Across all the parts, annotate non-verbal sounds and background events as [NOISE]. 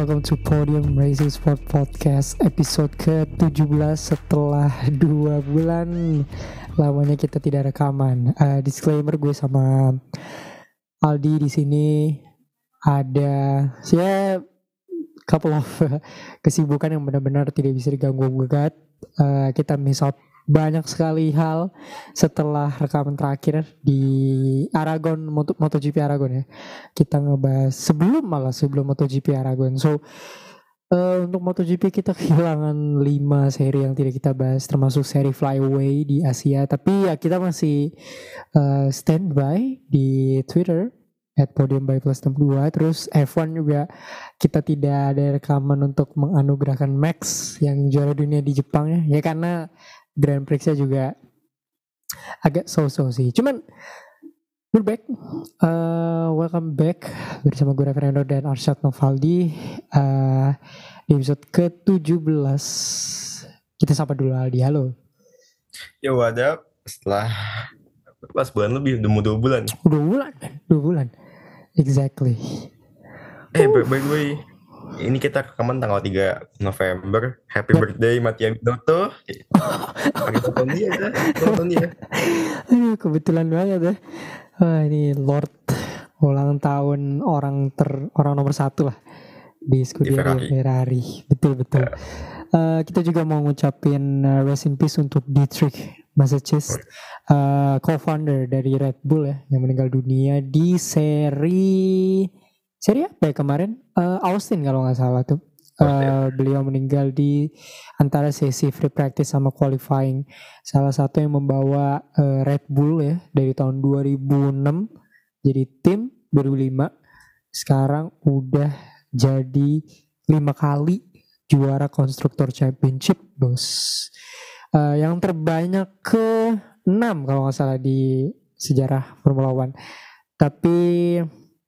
Welcome to Podium Racing Sport Podcast episode ke-17 setelah dua bulan lamanya kita tidak rekaman. Uh, disclaimer gue sama Aldi di sini ada ya couple of [LAUGHS] kesibukan yang benar-benar tidak bisa diganggu gugat. Uh, kita miss out banyak sekali hal setelah rekaman terakhir di Aragon Moto, MotoGP Aragon ya. Kita ngebahas sebelum malah sebelum MotoGP Aragon. So uh, untuk MotoGP kita kehilangan 5 seri yang tidak kita bahas termasuk seri Flyaway di Asia. Tapi ya kita masih uh, standby di Twitter at podium by plus 62 terus F1 juga kita tidak ada rekaman untuk menganugerahkan Max yang juara dunia di Jepang ya ya karena Grand Prix-nya juga agak so-so sih. Cuman we're back. Uh, welcome back bersama gue Reverendo dan Arsyad Novaldi uh, di episode ke-17. Kita sapa dulu Aldi. Halo. Yo, ada setelah pas bulan lebih, udah mau dua bulan. Dua bulan, dua bulan. Exactly. Eh, by, by the way, ini kita rekaman tanggal 3 November. Happy birthday Matia Binotto. Pakai foto dia ya, foto dia. Aduh, kebetulan banget ya. Wah, ini Lord ulang tahun orang ter orang nomor satu lah di Scuderia Ferrari. Ferrari. Betul betul. Yeah. Uh, kita juga mau ngucapin uh, rest in peace untuk Dietrich Massachusetts, uh, co-founder dari Red Bull ya, yang meninggal dunia di seri seri apa ya kemarin? Uh, Austin kalau nggak salah tuh. Uh, beliau meninggal di antara sesi free practice sama qualifying. Salah satu yang membawa uh, Red Bull ya dari tahun 2006 jadi tim 2005 sekarang udah jadi lima kali juara konstruktor championship bos. Uh, yang terbanyak ke 6 kalau nggak salah di sejarah Formula One. Tapi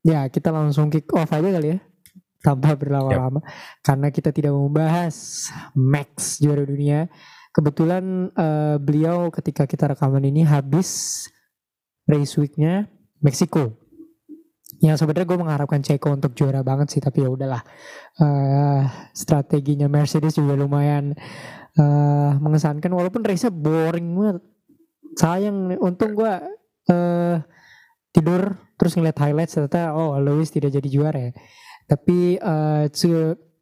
Ya, kita langsung kick off aja kali ya. Tanpa berlama-lama. Yep. Karena kita tidak membahas Max juara dunia. Kebetulan uh, beliau ketika kita rekaman ini habis race weeknya Meksiko. Yang sebenarnya gue mengharapkan Ceko untuk juara banget sih, tapi ya udahlah. Uh, strateginya Mercedes juga lumayan uh, mengesankan, walaupun race-nya boring banget. Sayang, untung gue uh, tidur terus ngeliat highlights ternyata oh Lewis tidak jadi juara ya. Tapi uh,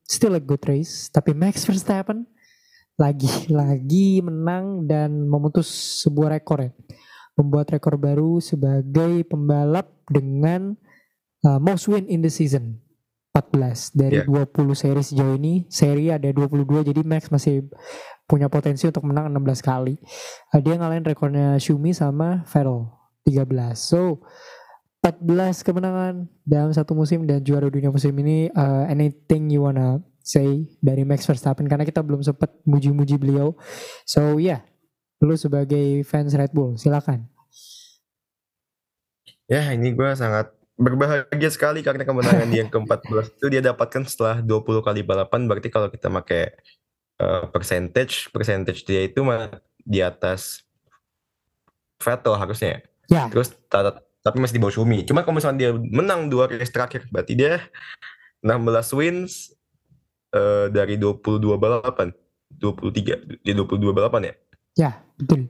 still a good race. Tapi Max Verstappen lagi-lagi [LAUGHS] menang dan memutus sebuah rekor ya. Membuat rekor baru sebagai pembalap dengan uh, most win in the season. 14 dari yeah. 20 seri sejauh ini. Seri ada 22 jadi Max masih punya potensi untuk menang 16 kali. Uh, dia ngalahin rekornya Shumi sama Vettel 13. So 14 kemenangan dalam satu musim dan juara dunia musim ini uh, anything you wanna say dari Max Verstappen karena kita belum sempat muji-muji beliau. So yeah, lu sebagai fans Red Bull silakan. Ya ini gue sangat berbahagia sekali karena kemenangan yang ke-14 itu dia dapatkan setelah 20 kali balapan berarti kalau kita pakai uh, percentage percentage dia itu di atas Vettel harusnya ya. Ya. Terus tapi masih di bawah Shumi. Cuma kalau misalnya dia menang dua race terakhir, berarti dia 16 wins uh, dari 22 balapan. 23, dia 22 balapan ya? Ya, betul.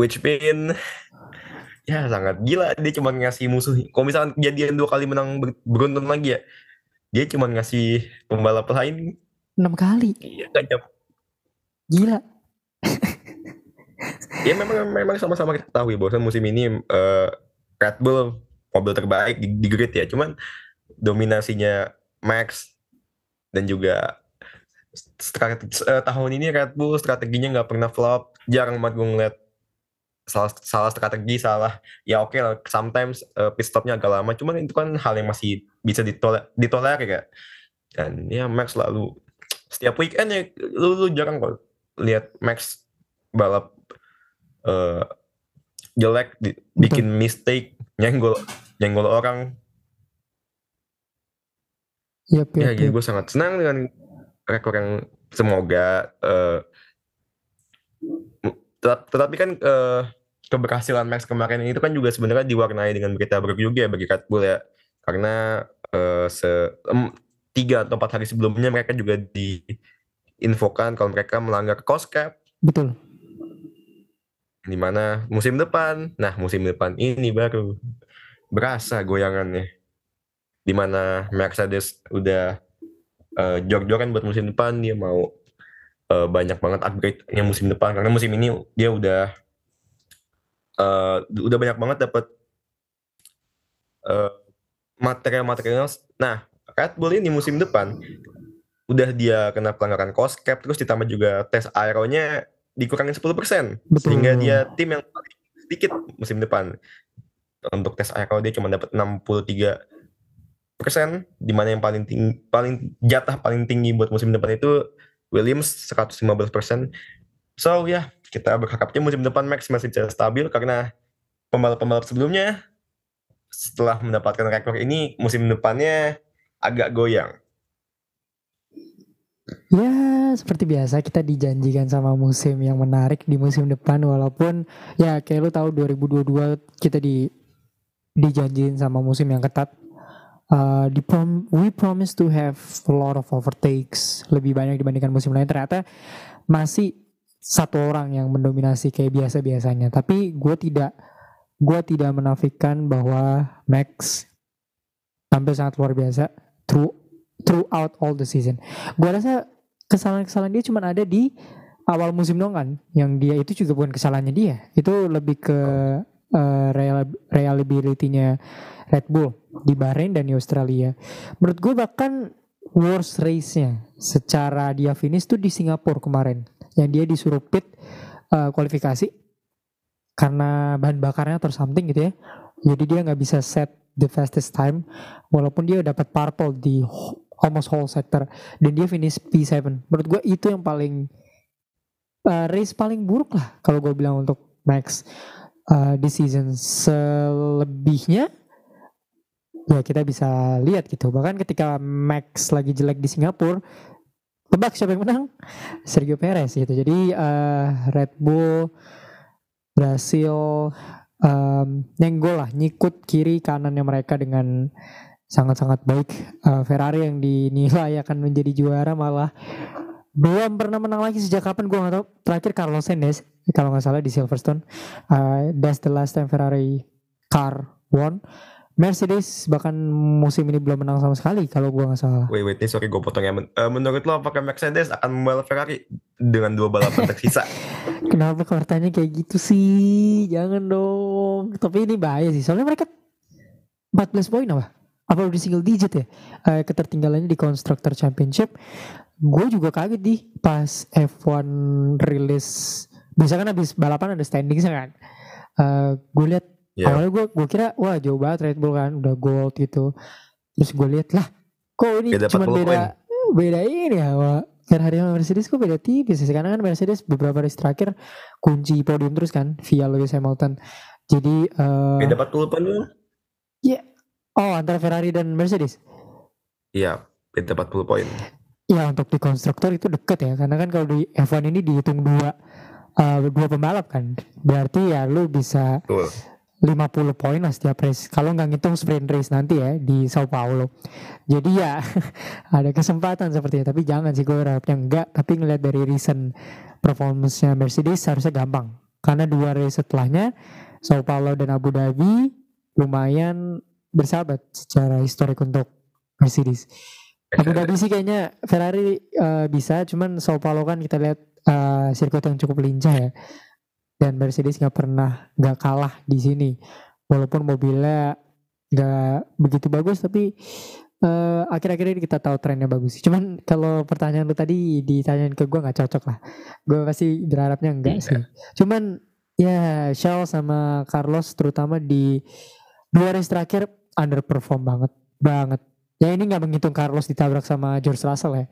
Which mean ya sangat gila dia cuma ngasih musuh. Kalau misalnya dia dua kali menang beruntun lagi ya, dia cuma ngasih pembalap lain enam kali. Iya, Gila ya memang memang sama-sama kita tahu ya bahwa musim ini uh, Red Bull mobil terbaik di, di grid ya. Cuman dominasinya Max dan juga strategi, uh, tahun ini Red Bull strateginya nggak pernah flop. Jarang banget gue ngeliat salah salah strategi salah ya oke okay lah sometimes uh, pit stopnya agak lama cuman itu kan hal yang masih bisa ditoler ditolerir ya dan ya Max lalu setiap weekend ya lu, lu jarang kok lihat Max balap uh, jelek di, bikin mistake nyenggol nyenggol orang yep, yep, ya jadi gue sangat senang dengan rekor yang semoga uh, tetapi kan uh, keberhasilan Max kemarin itu kan juga sebenarnya diwarnai dengan berita buruk juga ya bagi Red Bull ya karena uh, se um, tiga atau empat hari sebelumnya mereka juga diinfokan kalau mereka melanggar cost cap. Betul. Di mana? Musim depan, nah musim depan ini baru. Berasa goyangannya. Di mana Mercedes udah uh, jor-joran buat musim depan. Dia mau uh, banyak banget upgrade-nya musim depan. Karena musim ini dia udah uh, udah banyak banget dapat uh, material-material. Nah, Red Bull ini musim depan udah dia kena pelanggaran cost cap terus ditambah juga tes aeronya dikurangin 10% Betul. sehingga dia tim yang paling sedikit musim depan. Untuk tes aero dia cuma dapat 63 persen di mana yang paling tinggi paling jatah paling tinggi buat musim depan itu Williams 115 persen. So ya yeah, kita berharapnya musim depan Max masih bisa stabil karena pembalap-pembalap sebelumnya setelah mendapatkan rekor ini musim depannya agak goyang Ya seperti biasa kita dijanjikan sama musim yang menarik di musim depan walaupun ya kayak lu tahu 2022 kita di dijanjiin sama musim yang ketat. Uh, di prom we promise to have a lot of overtakes lebih banyak dibandingkan musim lain. Ternyata masih satu orang yang mendominasi kayak biasa biasanya tapi gue tidak gue tidak menafikan bahwa Max tampil sangat luar biasa. Through throughout all the season gue rasa kesalahan-kesalahan dia cuma ada di awal musim dong kan yang dia itu juga bukan kesalahannya dia itu lebih ke uh, reliability-nya Red Bull di Bahrain dan di Australia. Menurut gue bahkan worst race-nya secara dia finish tuh di Singapura kemarin. Yang dia disuruh pit uh, kualifikasi karena bahan bakarnya atau something gitu ya. Jadi dia nggak bisa set the fastest time walaupun dia dapat purple di almost whole sector. Dan dia finish P7. Menurut gue itu yang paling uh, race paling buruk lah kalau gue bilang untuk Max uh, di season. Selebihnya ya kita bisa lihat gitu. Bahkan ketika Max lagi jelek di Singapura tebak siapa yang menang? Sergio Perez gitu. Jadi uh, Red Bull berhasil um, nyenggol lah nyikut kiri kanannya mereka dengan sangat-sangat baik uh, Ferrari yang dinilai akan menjadi juara malah belum pernah menang lagi sejak kapan gue gak tahu terakhir Carlos Sainz kalau nggak salah di Silverstone uh, that's the last time Ferrari car won Mercedes bahkan musim ini belum menang sama sekali kalau gua nggak salah. Wait wait nih sorry gue potong ya. Men uh, menurut lo apakah Mercedes akan membalap Ferrari dengan dua balapan [LAUGHS] tersisa? Kenapa kabarnya kayak gitu sih? Jangan dong. Tapi ini bahaya sih. Soalnya mereka 14 poin apa? Apa udah single digit ya? Uh, ketertinggalannya di Constructor Championship. Gue juga kaget di pas F1 rilis. Biasa kan habis balapan ada standing kan. Uh, eh, gue lihat Yeah. Awalnya gue gue kira wah jauh banget Red Bull kan udah gold gitu. Terus gue lihat lah kok ini cuma beda point. beda ini ya wah. Ferrari sama Mercedes kok beda tipis sih karena kan Mercedes beberapa race terakhir kunci podium terus kan via Lewis Hamilton. Jadi uh, beda 40 poin lu? Oh, antara Ferrari dan Mercedes. Iya, beda 40 poin. Ya untuk di konstruktor itu deket ya karena kan kalau di F1 ini dihitung dua uh, dua pembalap kan. Berarti ya lu bisa Betul 50 poin lah setiap race. Kalau nggak ngitung sprint race nanti ya di Sao Paulo. Jadi ya [LAUGHS] ada kesempatan sepertinya. Tapi jangan sih gue harapnya enggak. Tapi ngeliat dari recent performance-nya Mercedes harusnya gampang. Karena dua race setelahnya Sao Paulo dan Abu Dhabi lumayan bersahabat secara historik untuk Mercedes. Abu Dhabi sih kayaknya Ferrari uh, bisa, cuman Sao Paulo kan kita lihat uh, sirkuit yang cukup lincah ya. Dan Mercedes nggak pernah nggak kalah di sini. Walaupun mobilnya nggak begitu bagus tapi uh, akhir-akhir ini kita tahu trennya bagus cuman kalau pertanyaan lu tadi ditanyain ke gue nggak cocok lah. Gue pasti berharapnya enggak sih. Cuman ya Charles sama Carlos terutama di dua race terakhir underperform banget banget. Ya ini nggak menghitung Carlos ditabrak sama George Russell ya.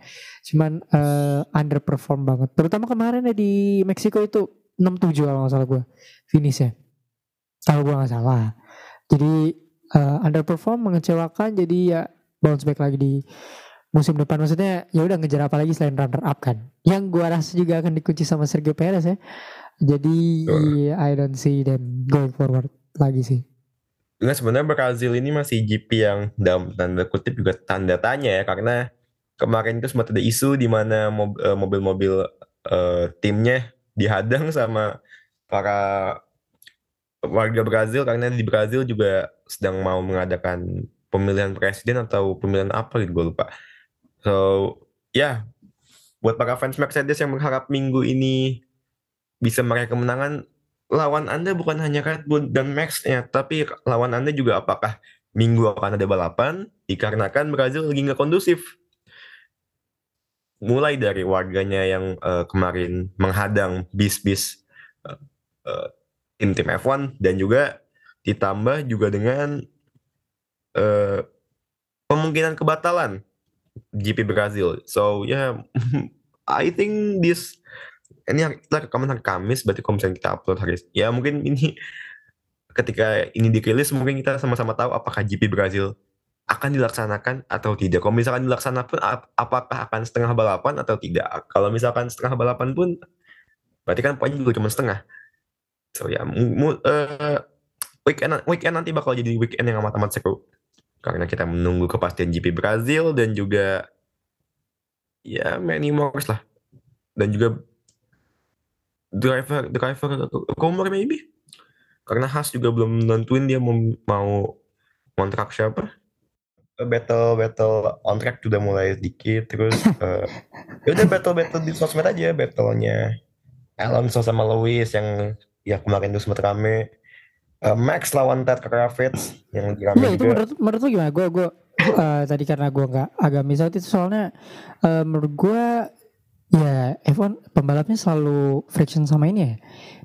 Cuman uh, underperform banget. Terutama kemarin ya di Meksiko itu 67 kalau nggak salah gue finish ya. Kalau gue nggak salah. Jadi uh, underperform mengecewakan jadi ya bounce back lagi di musim depan. Maksudnya ya udah ngejar apa lagi selain runner up kan? Yang gue rasa juga akan dikunci sama Sergio Perez ya. Jadi uh. I don't see them going forward lagi sih Nah sebenarnya Brazil ini masih GP yang dalam tanda kutip juga tanda tanya ya karena kemarin itu sempat ada isu di mana eh, mobil-mobil uh, timnya dihadang sama para warga Brazil karena di Brazil juga sedang mau mengadakan pemilihan presiden atau pemilihan apa gitu gue lupa. So ya yeah, buat para fans Mercedes yang berharap minggu ini bisa meraih kemenangan lawan Anda bukan hanya Red Bull dan Max ya, tapi lawan Anda juga apakah minggu akan ada balapan dikarenakan Brazil lagi nggak kondusif. Mulai dari warganya yang uh, kemarin menghadang bis-bis uh, uh, tim-tim F1 dan juga ditambah juga dengan uh, kemungkinan kebatalan GP Brazil. So yeah, [LAUGHS] I think this ini kita rekaman hari Kamis, berarti kalau misalnya kita upload hari ya mungkin ini [LAUGHS] ketika ini dirilis mungkin kita sama-sama tahu apakah GP Brazil akan dilaksanakan atau tidak. Kalau misalkan dilaksanakan apakah akan setengah balapan atau tidak. Kalau misalkan setengah balapan pun berarti kan poinnya juga cuma setengah. So ya, uh, weekend weekend nanti bakal jadi weekend yang amat-amat seru karena kita menunggu kepastian GP Brazil dan juga ya many more lah dan juga driver driver Comer maybe? Karena Haas juga belum nentuin dia mau, mau kontrak siapa. Battle battle on track sudah mulai sedikit terus uh, [LAUGHS] ya udah battle battle di sosmed aja battlenya Alonso sama Lewis yang ya kemarin itu sempat rame. Uh, Max lawan Ted Kravitz yang lagi rame ya, itu menurut menurut lu gimana? Gue gue uh, tadi karena gue nggak agak misal itu soalnya uh, menurut gue Ya, F1 pembalapnya selalu friction sama ini ya,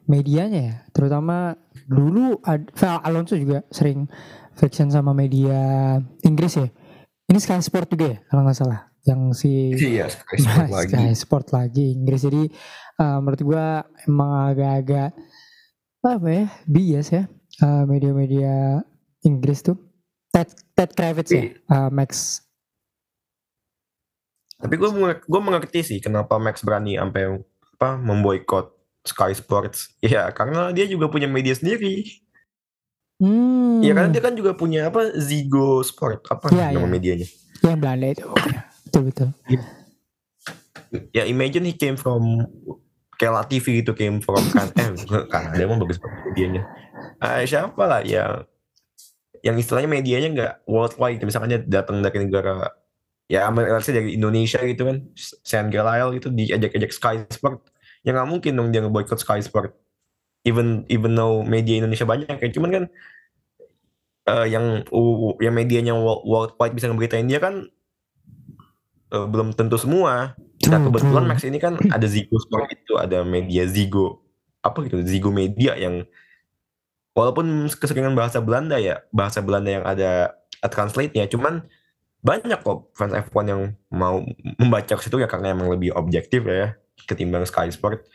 medianya ya. Terutama dulu Val Alonso juga sering friction sama media Inggris ya. Ini Sky Sport juga ya, kalau nggak salah. Yang si iya, Sky Sport [LAUGHS] lagi. Sky Sport lagi Inggris. Jadi uh, menurut gua emang agak-agak apa ya, bias ya uh, media-media Inggris tuh. Ted Ted Kravitz ya, uh, Max tapi gue gue mengerti sih kenapa Max berani sampai apa memboikot Sky Sports. [LAUGHS] Ya karena dia juga punya media sendiri. Hmm. Ya karena dia kan juga punya apa Zigo Sport apa ya, nama ya. medianya. Yang Belanda itu. betul betul. Ya imagine he came from Kela TV itu came from kan eh [LAUGHS] kan dia mau bagus banget medianya. Ah, siapa lah yang yang istilahnya medianya nggak worldwide misalkan dia datang dari negara ya let's dari Indonesia gitu kan. San Gelail itu diajak-ajak Sky Sport. Ya nggak mungkin dong dia ngeboikot Sky Sport. Even even though media Indonesia banyak ya. Cuman kan uh, yang uh, yang medianya worldwide bisa ngeberitain dia kan uh, belum tentu semua. Nah kebetulan Max ini kan ada Zigo Sport itu ada media Zigo apa gitu Zigo Media yang walaupun keseringan bahasa Belanda ya bahasa Belanda yang ada translate-nya. Cuman banyak kok fans F1 yang mau membaca ke situ ya karena emang lebih objektif ya ketimbang Sky Sport.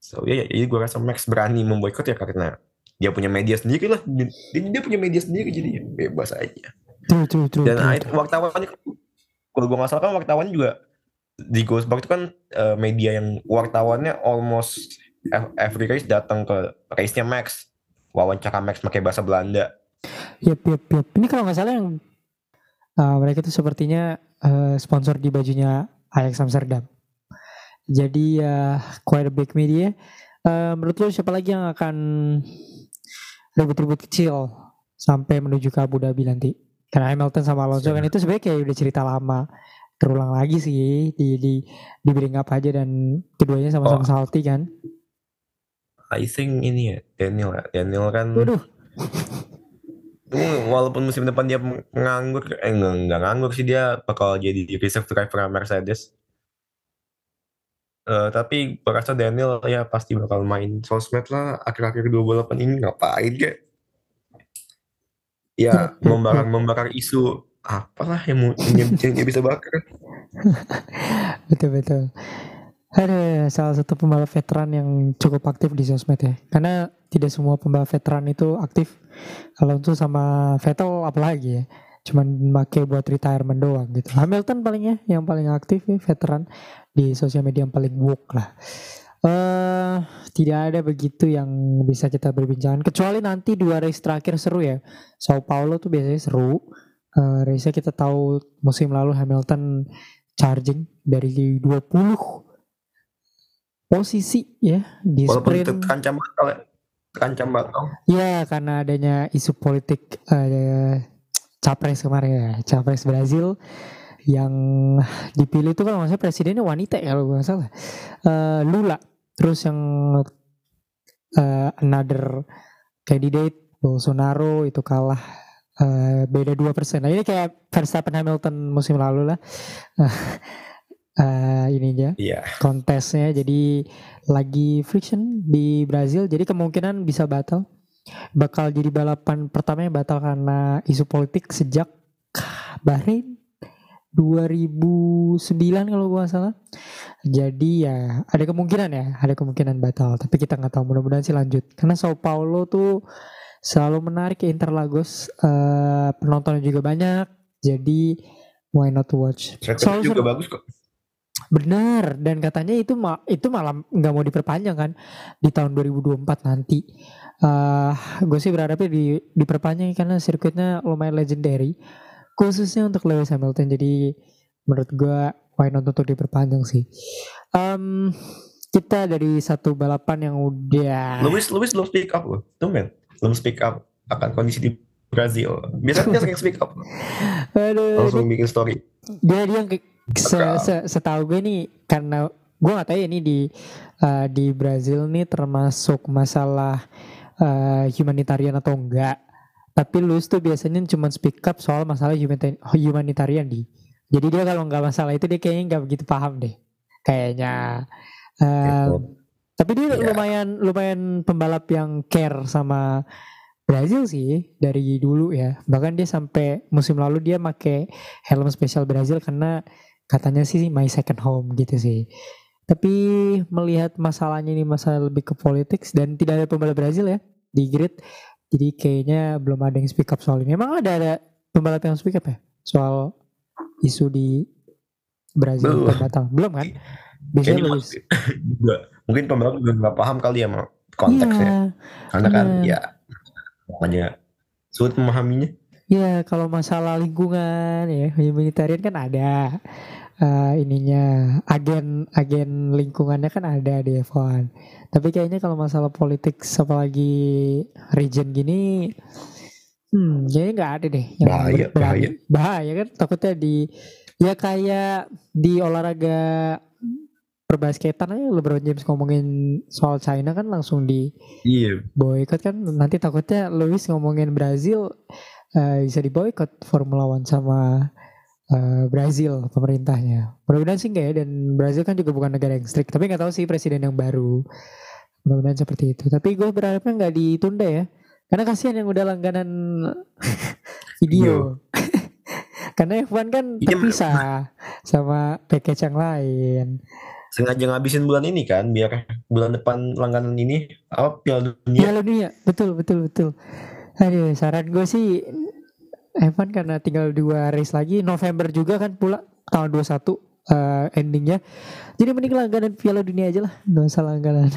So ya, ya jadi gue rasa Max berani memboikot ya karena dia punya media sendiri lah. Dia, dia punya media sendiri jadi bebas aja. True, true, true, Dan true, true. wartawannya kalau gue nggak salah kan wartawannya juga di Ghostbug itu kan uh, media yang wartawannya almost every race datang ke race-nya Max. Wawancara Max pakai bahasa Belanda. Yep, yep, yep. Ini kalau nggak salah yang uh, mereka itu sepertinya uh, sponsor di bajunya Ajax Amsterdam. Jadi ya uh, quite a big media. Uh, menurut lo siapa lagi yang akan ribut-ribut kecil sampai menuju ke Abu Dhabi nanti? Karena Hamilton sama Alonso kan itu sebenarnya kayak udah cerita lama terulang lagi sih di di di bring up aja dan keduanya sama-sama oh. salty kan. I think ini ya Daniel ya Daniel kan. Waduh walaupun musim depan dia nganggur eh enggak, enggak nganggur sih dia bakal jadi reserve driver Mercedes. Uh, tapi berasa Daniel ya pasti bakal main. Sosmed lah akhir-akhir 2008 ini ngapain kek ya membakar membakar isu apalah yang mau yang, yang bisa bakar. [LAUGHS] Betul betul. Ada salah satu pembalap veteran yang cukup aktif di sosmed ya. Karena tidak semua pembalap veteran itu aktif. Kalau itu sama Vettel apalagi ya. Cuman pakai buat retirement doang gitu. Hamilton paling ya yang paling aktif ya veteran di sosial media yang paling woke lah. Uh, tidak ada begitu yang bisa kita berbincangkan kecuali nanti dua race terakhir seru ya. Sao Paulo tuh biasanya seru. uh, race kita tahu musim lalu Hamilton charging dari 20 posisi ya di Walaupun sprint. terancam batal ya. Terancam batal. Ya karena adanya isu politik uh, capres kemarin ya, capres Brazil yang dipilih itu kan maksudnya presidennya wanita ya kalau gue salah. Uh, Lula. Terus yang uh, another candidate Bolsonaro itu kalah uh, beda dua persen. Nah ini kayak Verstappen Hamilton musim lalu lah. uh, [LAUGHS] ininya yeah. kontesnya jadi lagi friction di Brazil jadi kemungkinan bisa batal. Bakal jadi balapan pertama yang batal karena isu politik sejak Bahrain 2009 kalau gua salah. Jadi ya ada kemungkinan ya ada kemungkinan batal tapi kita nggak tahu. Mudah-mudahan sih lanjut. Karena Sao Paulo tuh selalu menarik ke Interlagos. Uh, penontonnya juga banyak jadi why not watch? Selalu juga bagus kok Benar dan katanya itu ma itu malam nggak mau diperpanjang kan di tahun 2024 nanti. Uh, gue sih berharapnya di diperpanjang karena sirkuitnya lumayan legendary khususnya untuk Lewis Hamilton. Jadi menurut gue why not untuk diperpanjang sih. Um, kita dari satu balapan yang udah Lewis Lewis belum speak up loh. Tuh men, belum speak up akan kondisi di Brazil. Biasanya dia sering speak up. [LAUGHS] Aduh, Langsung bikin story. Dia dia se, se, setahu gue nih karena gue gak tahu ya ini di uh, di Brazil nih termasuk masalah uh, humanitarian atau enggak. Tapi Luz tuh biasanya cuma speak up soal masalah humanitarian di. Jadi dia kalau nggak masalah itu dia kayaknya nggak begitu paham deh kayaknya. Uh, tapi dia yeah. lumayan lumayan pembalap yang care sama Brazil sih dari dulu ya. Bahkan dia sampai musim lalu dia pakai helm spesial Brazil karena katanya sih my second home gitu sih. Tapi melihat masalahnya ini masalah lebih ke politik dan tidak ada pembalap Brazil ya di grid. Jadi kayaknya belum ada yang speak up soal ini. Emang ada ada pembalap yang speak up ya soal isu di Brazil belum. batal? Belum kan? Biasanya Lewis. [LAUGHS] Mungkin pembalap juga nggak paham kali ya konteksnya. Ya, Karena kan ya makanya sulit memahaminya. Ya kalau masalah lingkungan ya humanitarian kan ada uh, ininya agen agen lingkungannya kan ada di F1. Tapi kayaknya kalau masalah politik apalagi region gini hmm kayaknya nggak ada deh yang bahaya, bahaya. Bahaya kan takutnya di ya kayak di olahraga perbasketan aja LeBron James ngomongin soal China kan langsung di iya. boykot kan nanti takutnya Lewis ngomongin Brazil uh, bisa diboykot Formula One sama uh, Brazil pemerintahnya. Mudah-mudahan sih enggak ya dan Brazil kan juga bukan negara yang strict. Tapi nggak tahu sih presiden yang baru. Mudah-mudahan seperti itu. Tapi gue berharapnya nggak ditunda ya. Karena kasihan yang udah langganan [LAUGHS] video. [LAUGHS] Karena F1 kan iya, terpisah sama package yang lain. Sengaja ngabisin bulan ini kan biar bulan depan langganan ini apa Piala Dunia. Piala Dunia, betul betul betul. Aduh, saran gue sih Evan karena tinggal dua race lagi. November juga kan pula tahun 21 uh, endingnya. Jadi mending langganan Piala Dunia aja lah. Nggak usah langganan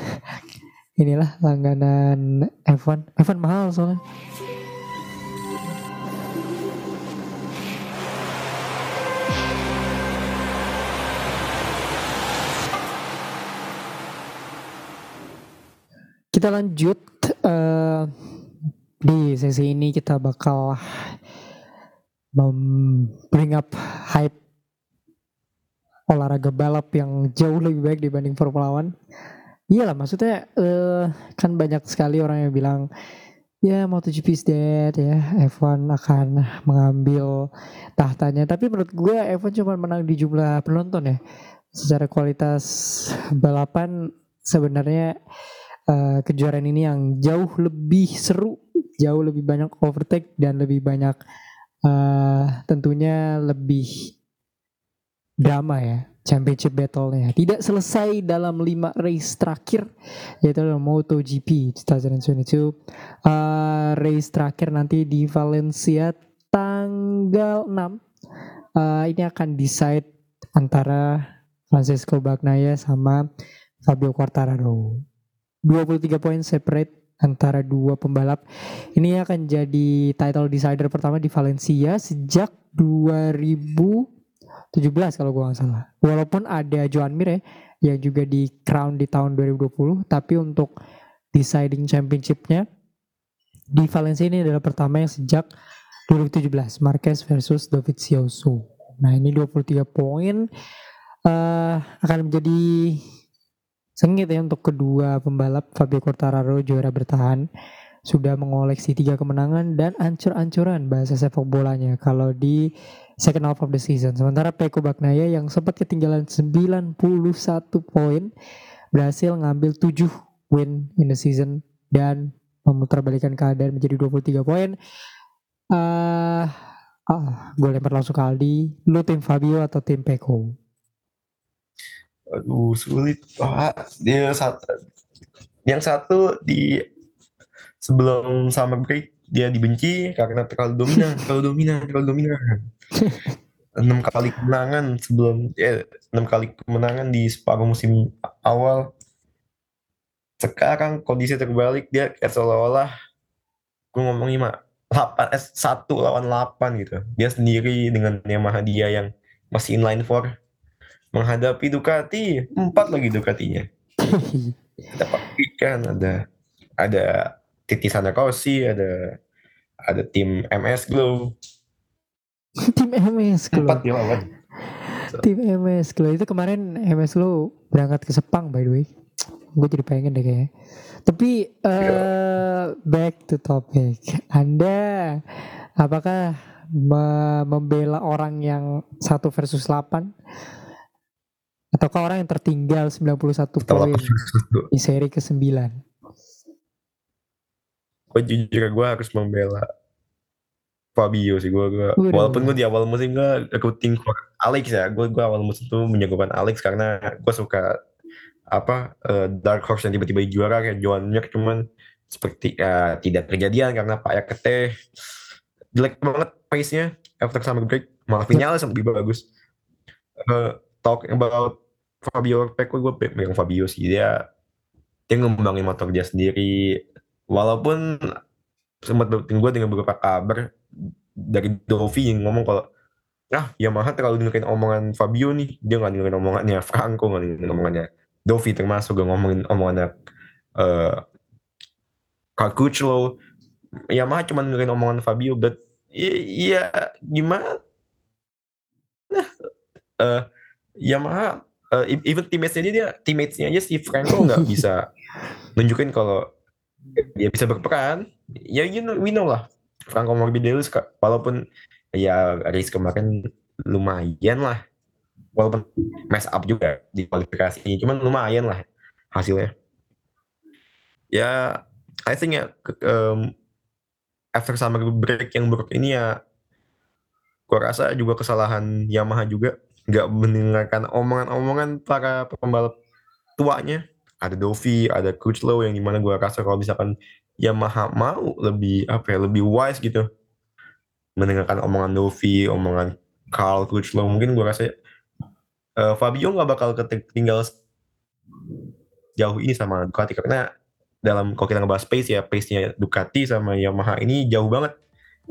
[LAUGHS] inilah langganan F1 F1 mahal soalnya. Kita lanjut uh, di sesi ini kita bakal bring up hype olahraga balap yang jauh lebih baik dibanding Formula One. Iya lah, maksudnya uh, kan banyak sekali orang yang bilang ya MotoGP is dead ya, F1 akan mengambil tahtanya. Tapi menurut gue F1 cuma menang di jumlah penonton ya. Secara kualitas balapan sebenarnya uh, kejuaraan ini yang jauh lebih seru, jauh lebih banyak overtake dan lebih banyak uh, tentunya lebih drama ya championship battle-nya. Tidak selesai dalam lima race terakhir yaitu MotoGP 2022 uh, race terakhir nanti di Valencia tanggal 6 uh, ini akan decide antara Francesco Bagnaia sama Fabio Quartararo. 23 poin separate antara dua pembalap. Ini akan jadi title decider pertama di Valencia sejak 2017 kalau gue nggak salah. Walaupun ada Joan Mir ya yang juga di crown di tahun 2020, tapi untuk deciding championshipnya di Valencia ini adalah pertama yang sejak 2017 Marquez versus Dovizioso. Nah ini 23 poin uh, akan menjadi Sengit ya untuk kedua pembalap Fabio Quartararo juara bertahan sudah mengoleksi tiga kemenangan dan ancur-ancuran bahasa sepak bolanya kalau di second half of the season. Sementara Peko Baknaya yang sempat ketinggalan 91 poin berhasil ngambil 7 win in the season dan memutarbalikkan keadaan menjadi 23 poin. Uh, ah, gue lempar langsung ke Aldi. Lu tim Fabio atau tim Peko? Aduh sulit. Wah, dia satu, yang satu di sebelum summer break dia dibenci karena terlalu dominan, terlalu dominan, terlalu dominan. [LAUGHS] enam kali kemenangan sebelum ya enam kali kemenangan di separuh musim awal. Sekarang kondisi terbalik dia kayak seolah-olah gue ngomong lima delapan eh satu lawan delapan gitu. Dia sendiri dengan Yamaha dia yang masih inline four menghadapi Ducati empat lagi Ducatinya. Kita pastikan ada ada titisan Rossi ada ada tim MS Glow. Tim MS Glow. Empat ya lawan. Tim MS Glow. Itu kemarin MS Glow berangkat ke Sepang by the way. Gue jadi pengen deh kayaknya. Tapi uh, back to topic. Anda apakah membela orang yang satu versus 8 Ataukah orang yang tertinggal 91 poin di seri ke-9? Gue jujur gue harus membela Fabio sih gue, gue walaupun gue di awal musim gue rooting for Alex ya gue gue awal musim tuh menjagokan Alex karena gue suka apa uh, dark horse yang tiba-tiba juara kayak Joan Mir cuman seperti uh, tidak kejadian karena Pak Yakete jelek banget pace-nya after summer break malah Vinales lebih bagus. Uh, talk about Fabio Peko gue pegang Fabio sih. Dia dia ngembangin motor dia sendiri. Walaupun sempat gue dengan beberapa kabar dari Dovi yang ngomong kalau ah Yamaha terlalu dengerin omongan Fabio nih. Dia nggak dengerin omongannya. Franco nggak dengerin omongannya. Dovi termasuk gak ngomongin omongannya uh, Carl Kuchlo Yamaha cuma dengerin omongan Fabio but iya gimana? Nah uh, Yamaha uh, even teammates-nya dia teammates-nya aja si Franco [LAUGHS] nggak bisa nunjukin kalau dia bisa berperan. Ya you know, we know lah. Franco Morbidelli walaupun ya race kemarin lumayan lah. Walaupun mess up juga di kualifikasi cuman lumayan lah hasilnya. Ya I think ya um, after summer break yang buruk ini ya gua rasa juga kesalahan Yamaha juga nggak mendengarkan omongan-omongan para pembalap tuanya. Ada Dovi ada Kuchlo yang di mana gue rasa kalau misalkan Yamaha mau lebih apa ya lebih wise gitu mendengarkan omongan Dovi omongan Carl Kuchlo mungkin gue rasa uh, Fabio nggak bakal ketinggal jauh ini sama Ducati. Karena dalam kalau kita ngebahas pace ya pace-nya Ducati sama Yamaha ini jauh banget.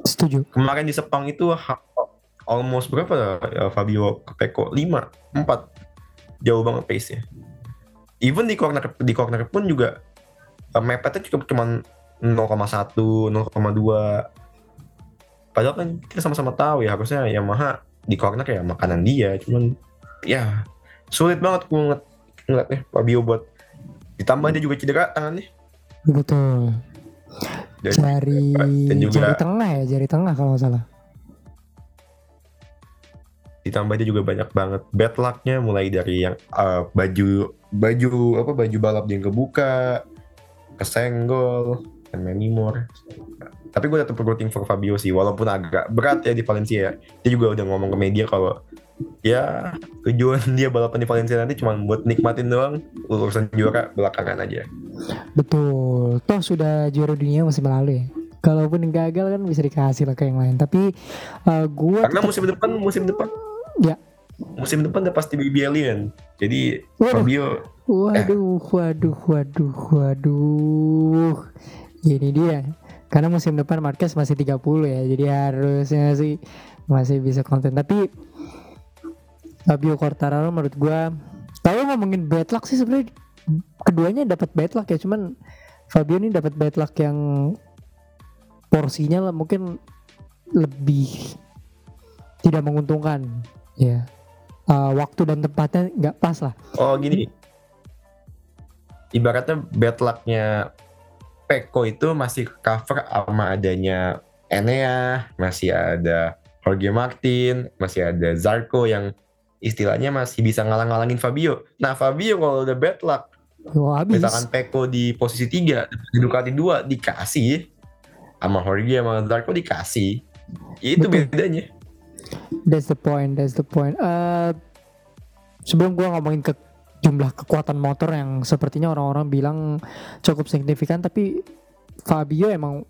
Setuju. Kemarin di Sepang itu almost berapa ya, Fabio ke Peko 5, 4. Jauh banget pace-nya. Even di corner di corner pun juga uh, mepetnya cukup cuma 0,1, 0,2. Padahal kan kita sama-sama tahu ya harusnya Yamaha di corner kayak makanan dia, cuman ya sulit banget gue ngeliat, ngeliatnya Fabio buat ditambah dia juga cedera tangannya. Betul. Dan jari, dan juga, jari tengah ya, jari tengah kalau nggak salah ditambah dia juga banyak banget bad lucknya mulai dari yang uh, baju baju apa baju balap yang kebuka kesenggol dan many more. Tapi gue tetap rooting for Fabio sih walaupun agak berat ya di Valencia dia juga udah ngomong ke media kalau ya tujuan dia balapan di Valencia nanti cuma buat nikmatin doang urusan juara belakangan aja. Betul. Toh sudah juara dunia masih melalui ya. Kalaupun gagal kan bisa dikasih lah ke yang lain. Tapi uh, gue karena musim depan musim depan Ya, musim depan udah pasti baby alien. Jadi Waduh. Fabio Waduh, waduh, waduh, waduh. Ini dia. Karena musim depan Marquez masih 30 ya. Jadi harusnya sih masih bisa konten. Tapi Fabio Quartararo menurut gua kalau ngomongin bad luck sih sebenarnya keduanya dapat bad luck ya. Cuman Fabio ini dapat bad luck yang porsinya lah mungkin lebih tidak menguntungkan ya uh, waktu dan tempatnya nggak pas lah Oh gini, ibaratnya bad luck-nya Peko itu masih cover sama adanya Enea, masih ada Jorge Martin, masih ada Zarco yang istilahnya masih bisa ngalang-ngalangin Fabio. Nah Fabio kalau udah bad luck, Wah, habis misalkan Peko di posisi 3, di Ducati 2 dikasih, sama Jorge sama Zarco dikasih, itu Betul. bedanya. That's the point, that's the point. Eh, sebelum gua ngomongin ke jumlah kekuatan motor yang sepertinya orang-orang bilang cukup signifikan, tapi Fabio emang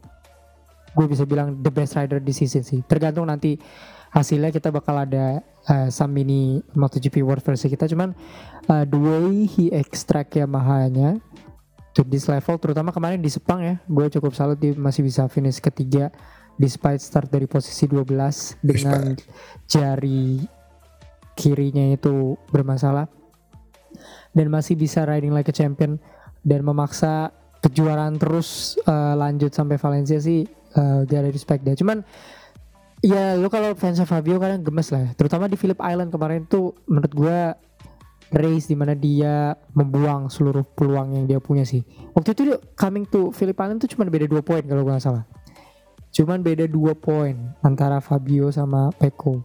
gue bisa bilang the best rider di season sih. Tergantung nanti hasilnya kita bakal ada eh, some mini MotoGP World versi kita. Cuman eh, the way he extract Yamaha-nya to this level, terutama kemarin di Sepang ya, gue cukup salut dia masih bisa finish ketiga despite start dari posisi 12 dengan jari kirinya itu bermasalah. Dan masih bisa riding like a champion dan memaksa kejuaraan terus eh, lanjut sampai Valencia sih eh, gak ada respect dia. Cuman ya lu kalau fans Fabio kadang gemes lah ya. terutama di Phillip Island kemarin tuh menurut gua race di mana dia membuang seluruh peluang yang dia punya sih. Waktu itu dia coming to Phillip Island tuh cuma beda dua poin kalau gua nggak salah cuman beda dua poin antara Fabio sama Peko.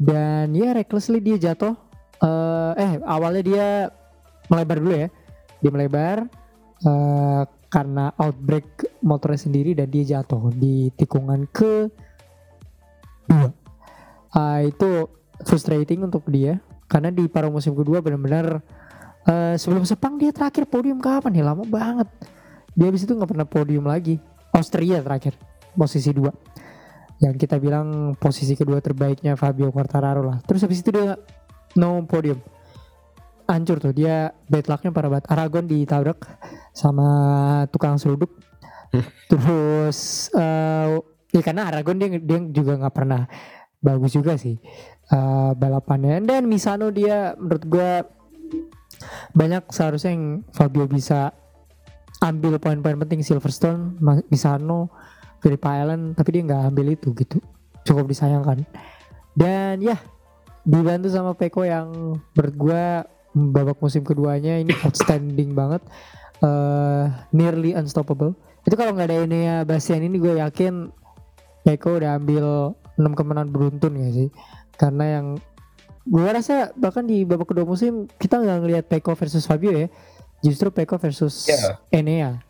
Dan ya recklessly dia jatuh. Eh, eh awalnya dia melebar dulu ya. Dia melebar eh, karena outbreak motornya sendiri dan dia jatuh di tikungan ke dua. Ah, itu frustrating untuk dia karena di paruh musim kedua benar-benar eh, sebelum Sepang dia terakhir podium kapan ya? Lama banget. Dia habis itu nggak pernah podium lagi. Austria terakhir posisi dua. Yang kita bilang posisi kedua terbaiknya Fabio Quartararo lah. Terus habis itu dia no podium. Hancur tuh dia bad lucknya parah banget. Aragon ditabrak sama tukang seruduk. Terus eh ya karena Aragon dia dia juga nggak pernah bagus juga sih eh, balapannya. Dan Misano dia menurut gua banyak seharusnya yang Fabio bisa ambil poin-poin penting. Silverstone Misano Phillip Island tapi dia nggak ambil itu gitu. Cukup disayangkan. Dan ya dibantu sama Peko yang menurut gua babak musim keduanya ini outstanding banget. Eh nearly unstoppable. Itu kalau nggak ada ini ya Bastian ini gue yakin Peko udah ambil 6 kemenangan beruntun ya sih. Karena yang gue rasa bahkan di babak kedua musim kita nggak ngelihat Peko versus Fabio ya. Justru Peko versus Ya. Enea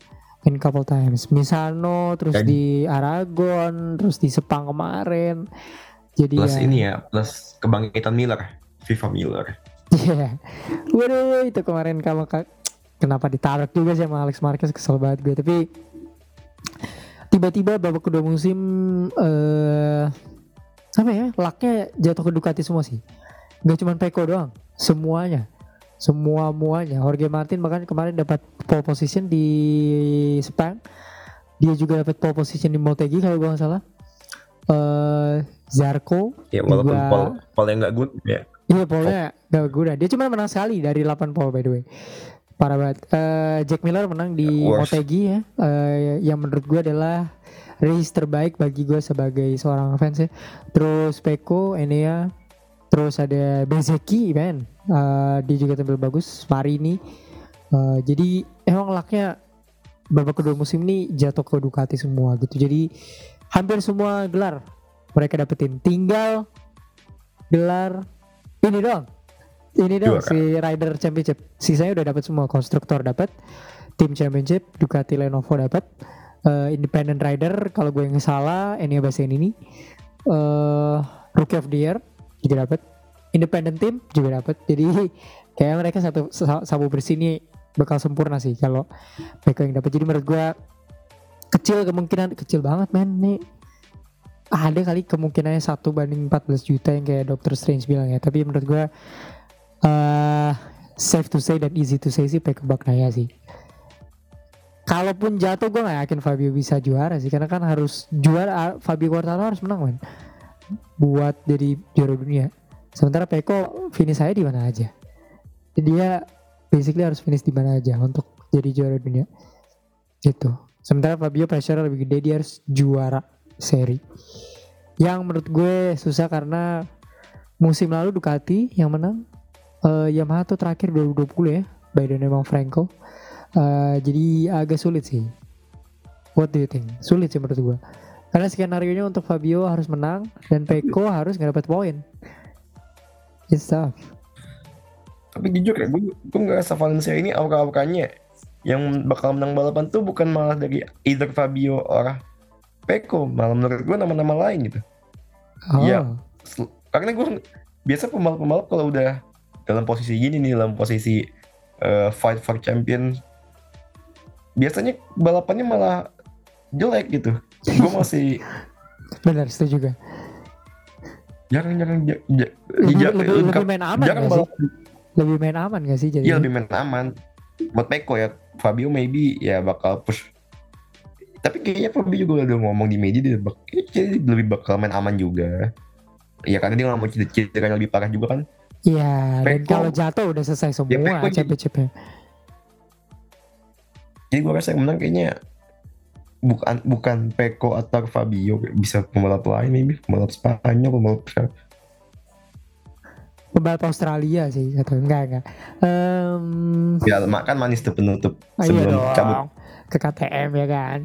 in couple times. Misano terus Dan- di Aragon terus di Sepang kemarin. Jadi Plus ya. ini ya, plus kebangkitan Miller, Viva Miller. Iya. Waduh itu kemarin kalau ka- kenapa ditarik juga sih sama Alex Marquez kesel banget gue. Tapi tiba-tiba babak kedua musim eh apa ya lucknya jatuh ke Ducati semua sih. Nggak cuma Peko doang semuanya semua muanya Jorge Martin bahkan kemarin dapat pole position di Sepang dia juga dapat pole position di Motegi kalau gue nggak salah eh Zarco Ya walaupun Juga- Paul, Paul yang nggak good ya. Iya polnya gak guna. Dia cuma menang sekali dari 8 pole by the way. Parah banget. Eh, Jack Miller menang di Worst. Motegi ya. Eh, yang menurut gue adalah race terbaik bagi gue sebagai seorang fans ya. Terus Peko, Enea, terus ada Bezeki man. Eh, dia juga tampil bagus. Marini. Eh, jadi emang lucknya babak kedua musim ini jatuh ke Ducati semua gitu. Jadi hampir semua gelar mereka dapetin. Tinggal gelar ini doang. Ini doang Juara. si Rider Championship. Sisanya udah dapat semua. Konstruktor dapat, Tim Championship, Ducati Lenovo dapat, eh, Independent Rider kalau gue yang salah, Enia Bastian ini, eh Rookie of the Year juga dapat, Independent Team juga dapat. Jadi [LAUGHS] kayak mereka satu sa- sabu bersih ini bakal sempurna sih kalau mereka yang dapat. Jadi menurut gue kecil kemungkinan kecil banget men nih ada kali kemungkinannya satu banding 14 juta yang kayak Doctor Strange bilang ya. Tapi menurut gue uh, safe to say dan easy to say sih Peko Baknaya sih. Kalaupun jatuh gue gak yakin Fabio bisa juara sih karena kan harus juara Fabio Quartararo harus menang man buat jadi juara dunia. Sementara Peko finish saya di mana aja. Dia basically harus finish di mana aja untuk jadi juara dunia. Gitu. Sementara Fabio pressure lebih gede dia harus juara seri. Yang menurut gue susah karena musim lalu Ducati yang menang uh, Yamaha tuh terakhir 2020 ya by the name of Franco. Uh, jadi agak sulit sih. What do you think? Sulit sih menurut gue. Karena skenario nya untuk Fabio harus menang dan Peko harus nggak dapat poin. It's tough. Tapi jujur ya, gue, gue ngerasa Valencia ini aura-auranya yang bakal menang balapan tuh bukan malah dari either Fabio or Peko malah menurut gue nama-nama lain gitu oh. ya karena gue biasa pembalap-pembalap kalau udah dalam posisi gini nih dalam posisi uh, fight for champion biasanya balapannya malah jelek gitu gue masih benar setuju juga jarang-jarang lebih, lebih, lebih main aman jarang gak sih? lebih main aman gak sih jadi iya lebih main aman. Buat Peko ya. Fabio maybe ya bakal push. Tapi kayaknya Fabio juga udah ngomong di media dia bak lebih bakal main aman juga. Ya karena dia nggak mau cedera yang lebih parah juga kan. Iya dan kalau jatuh udah selesai semua ya, cepet-cepet jadi gue rasa yang menang kayaknya bukan bukan Peko atau Fabio. Bisa pembalap lain maybe. Pembalap Spanyol pembalap pembalap Australia sih atau enggak enggak. Um, ya makan manis tuh penutup oh iya sebelum iya cabut. Ke KTM ya kan?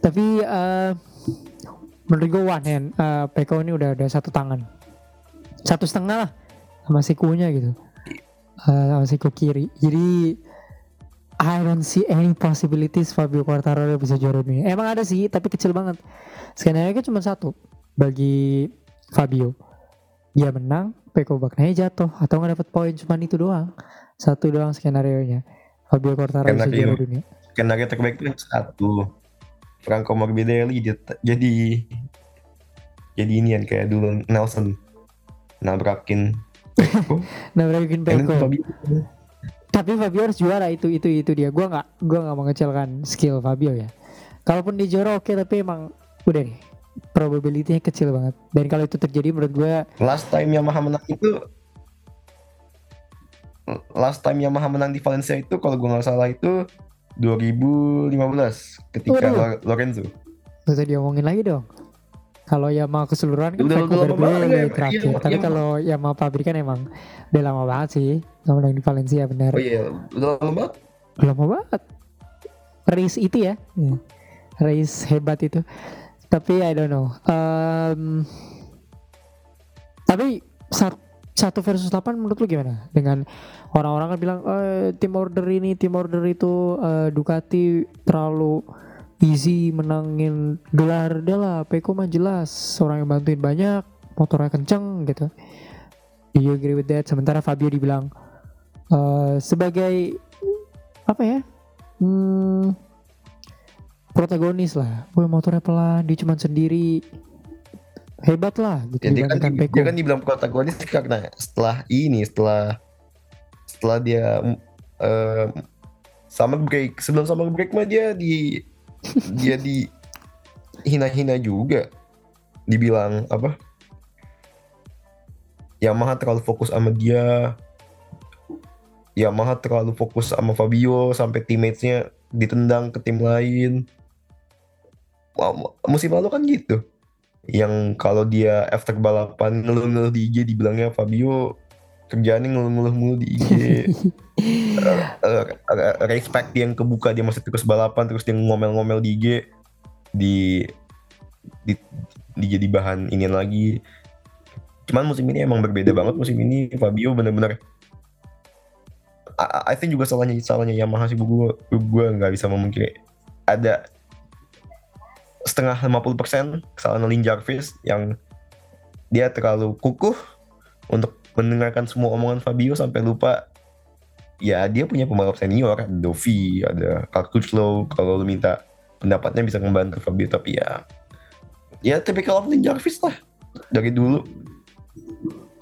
Tapi uh, menurut gue one hand uh, Peko ini udah ada satu tangan. Satu setengah lah sama sikunya gitu. Uh, sama siku kiri. Jadi I don't see any possibilities Fabio Quartararo bisa juara dunia. Emang ada sih tapi kecil banget. Skenario cuma satu bagi Fabio. Dia menang Peko Baknaya jatuh atau nggak dapat poin cuma itu doang. Satu doang skenario nya. Fabio Quartararo bisa juara dunia. skenario terbaik itu satu. Franco Morbidelli jadi jadi ini yang kayak dulu Nelson [LAUGHS] nabrakin Peko nabrakin Peko tapi Fabio harus juara itu itu itu dia gue nggak gue nggak mengecilkan skill Fabio ya kalaupun dia juara oke okay, tapi emang udah nih probability-nya kecil banget. Dan kalau itu terjadi menurut gue last time Yamaha menang itu last time Yamaha menang di Valencia itu kalau gue nggak salah itu 2015 ketika Waduh. Lorenzo. Gak usah diomongin lagi dong. Kalau Yamaha keseluruhan kan lama ya, terakhir. Iya, Tapi iya, kalau Yamaha pabrikan emang udah lama banget sih. Lama menang di Valencia benar. Oh iya, udah lama banget. Lama banget. Race itu ya. Hmm. Race hebat itu tapi I don't know um, tapi saat satu versus 8 menurut lu gimana dengan orang-orang kan bilang eh, tim order ini tim order itu uh, Ducati terlalu easy menangin gelar dia lah Peko mah jelas orang yang bantuin banyak motornya kenceng gitu do you agree with that sementara Fabio dibilang uh, sebagai apa ya hmm, protagonis lah. Gue motornya pelan, dia cuma sendiri. Hebat lah gitu. Ya, dia, kan, Peko. dia kan dibilang protagonis karena setelah ini, setelah setelah dia uh, sama break, sebelum sama break mah dia di dia di hina-hina juga. Dibilang apa? Yamaha terlalu fokus sama dia. Yamaha terlalu fokus sama Fabio sampai teammates-nya ditendang ke tim lain musim lalu kan gitu yang kalau dia after balapan ngeluh-ngeluh di IG dibilangnya Fabio kerjaannya ngeluh-ngeluh mulu di IG uh, [LAUGHS] uh, uh, respect yang kebuka dia masih terus balapan terus dia ngomel-ngomel di IG di di, di jadi bahan ini lagi. Cuman musim ini emang berbeda banget musim ini. Fabio bener-bener I, I think juga salahnya salahnya Yamaha sih. Gue gue nggak bisa memungkiri. Ada setengah 50% kesalahan Lin Jarvis yang dia terlalu kukuh untuk mendengarkan semua omongan Fabio sampai lupa ya dia punya pembalap senior ada Dovi ada Kuchlow kalau lu minta pendapatnya bisa membantu Fabio tapi ya ya tipikal Austin Jarvis lah dari dulu.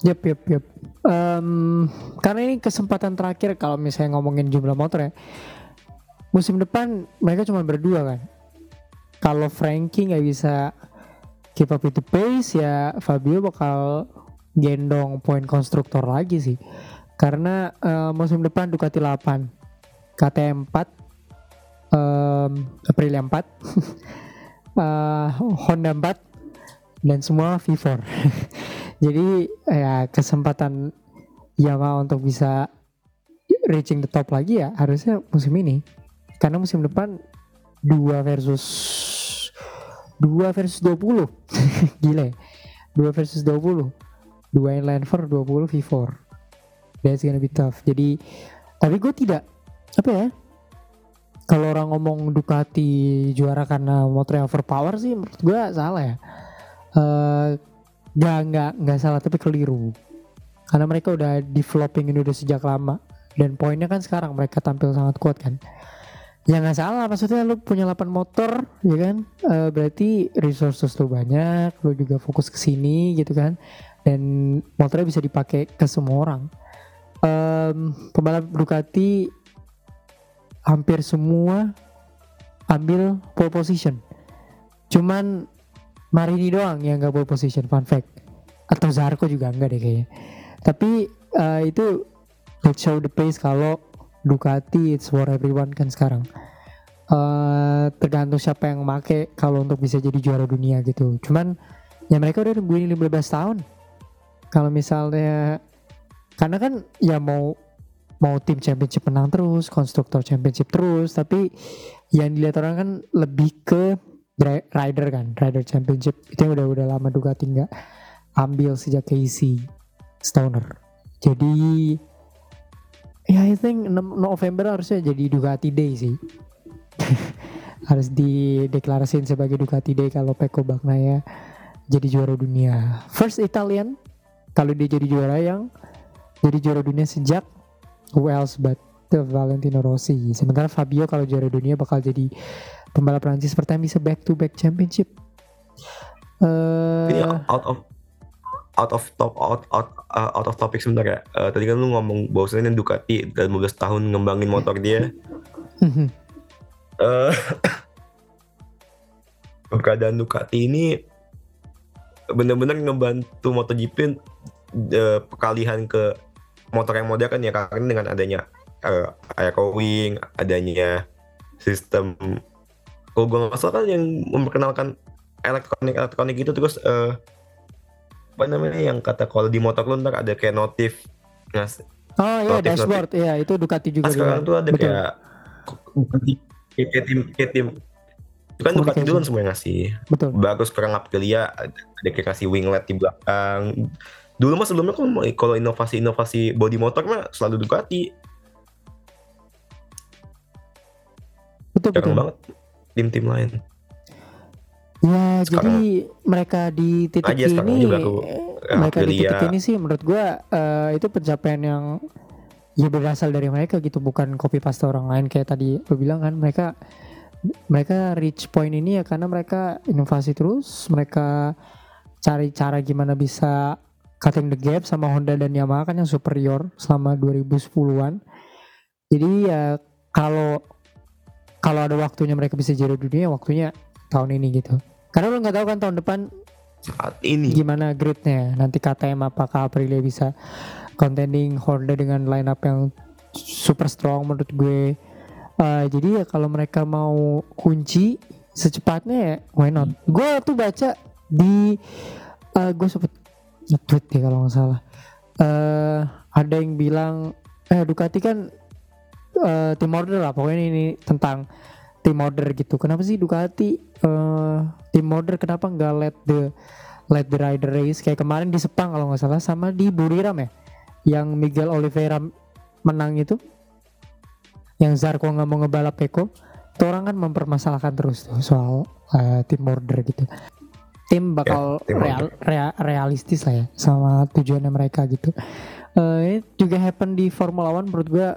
Yep, yep, yep. Um, karena ini kesempatan terakhir kalau misalnya ngomongin jumlah motor ya. Musim depan mereka cuma berdua kan. Kalau Frankie nggak bisa keep up with the pace ya Fabio bakal gendong poin konstruktor lagi sih. Karena uh, musim depan Ducati 8, KTM 4, um, Aprilia 4, uh, [LAUGHS] Honda 4, dan semua V4. [LAUGHS] Jadi ya kesempatan Yamaha untuk bisa reaching the top lagi ya harusnya musim ini. Karena musim depan dua versus dua versus 20 gila ya dua versus 20 dua inline for 20 V4 that's gonna be tough jadi tapi gue tidak apa ya kalau orang ngomong Ducati juara karena motor yang overpower sih menurut gue salah ya uh, Gak, nggak, nggak salah tapi keliru. Karena mereka udah developing ini udah sejak lama. Dan poinnya kan sekarang mereka tampil sangat kuat kan. Ya nggak salah, maksudnya lu punya 8 motor, ya kan? E, berarti resources lu banyak, lu juga fokus ke sini gitu kan. Dan motornya bisa dipakai ke semua orang. Um, pembalap Ducati hampir semua ambil pole position. Cuman Marini doang yang gak pole position fun fact. Atau Zarko juga enggak deh kayaknya. Tapi uh, itu let's show the pace kalau Ducati it's for everyone kan sekarang. Uh, tergantung siapa yang make kalau untuk bisa jadi juara dunia gitu. Cuman ya mereka udah nungguin 15 tahun kalau misalnya karena kan ya mau mau tim championship menang terus konstruktor championship terus tapi yang dilihat orang kan lebih ke rider kan rider championship. Itu yang udah udah lama Ducati nggak ambil sejak Casey Stoner. Jadi ya I think November harusnya jadi Ducati Day sih. [LAUGHS] Harus dideklarasiin sebagai Ducati Day kalau Pecco Bagnaia jadi juara dunia. First Italian kalau dia jadi juara yang jadi juara dunia sejak who else but Valentino Rossi sementara Fabio kalau juara dunia bakal jadi pembalap Prancis pertama bisa back to back championship. Uh, Ini out of out of top out out uh, out of topic sebenarnya. Uh, tadi kan lu ngomong bahwasanya Ducati dalam 15 tahun ngembangin motor dia. uh, [LAUGHS] keadaan Ducati ini benar-benar ngebantu MotoGP uh, perkalihan ke motor yang modern kan ya karena dengan adanya uh, air wing, adanya sistem kalau gue nggak salah kan yang memperkenalkan elektronik elektronik itu. Terus uh, apa namanya yang kata kalau di motor lu ntar ada kayak notif ngas oh iya dashboard. Iya itu Ducati juga nah, sekarang tuh ada Betul. kayak kayak tim kayak tim. Itu kan Ducati dulu kan semua yang ngasih. Betul. bagus kurang Aprilia ada, ada kayak kasih winglet di belakang dulu mah sebelumnya kan kalau inovasi-inovasi body motor mah selalu Ducati betul, betul. banget tim-tim lain. Ya, sekarang, jadi mereka di titik ini, aku, ya, mereka di titik ini sih menurut gua uh, itu pencapaian yang ya berasal dari mereka gitu, bukan copy paste orang lain kayak tadi lu bilang kan mereka mereka reach point ini ya karena mereka inovasi terus, mereka cari cara gimana bisa cutting the gap sama Honda dan Yamaha kan yang superior selama 2010-an. Jadi ya kalau kalau ada waktunya mereka bisa juara dunia waktunya tahun ini gitu. Karena lo nggak tahu kan tahun depan saat ini. gimana gridnya. Nanti KTM apakah Aprilia bisa contending Honda dengan line up yang super strong menurut gue. Uh, jadi ya kalau mereka mau kunci secepatnya ya why not? Gue tuh baca di uh, gue sempet nge-tweet ya kalau nggak salah. Uh, ada yang bilang eh Ducati kan uh, tim order lah pokoknya ini tentang tim order gitu. Kenapa sih Ducati uh, tim order kenapa nggak let the let the rider race? Kayak kemarin di Sepang kalau nggak salah sama di Buriram ya? Yang Miguel Oliveira menang itu. Yang Zarko nggak mau ngebalap Peko. Itu orang kan mempermasalahkan terus tuh soal uh, tim order gitu tim bakal ya, tim real, real, realistis lah ya sama tujuannya mereka gitu. Uh, ini juga happen di Formula One. Menurut gue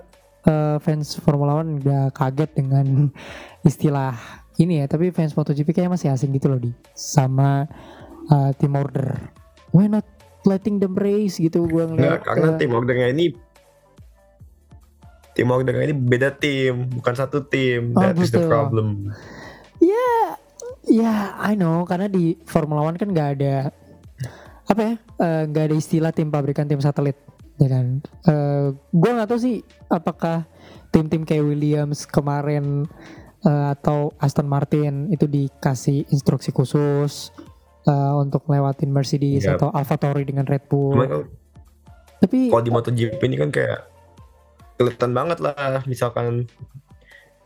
uh, fans Formula One udah kaget dengan [LAUGHS] istilah ini ya. Tapi fans MotoGP kayaknya masih asing gitu loh di. Sama uh, team order why not letting them race gitu gue ngeliat Nggak, karena uh, tim ordernya ini tim ordernya ini beda tim, bukan satu tim. Oh, That is the gitu. problem. ya ya I know. Karena di Formula One kan nggak ada apa ya eh, nggak ada istilah tim pabrikan tim satelit ya kan? Eh gue nggak tahu sih apakah tim-tim kayak Williams kemarin eh, atau Aston Martin itu dikasih instruksi khusus eh, untuk lewatin Mercedes Iya. atau AlphaTauri dengan Red Bull. Cuman tapi kalau di MotoGP ini kan kayak kelihatan banget lah misalkan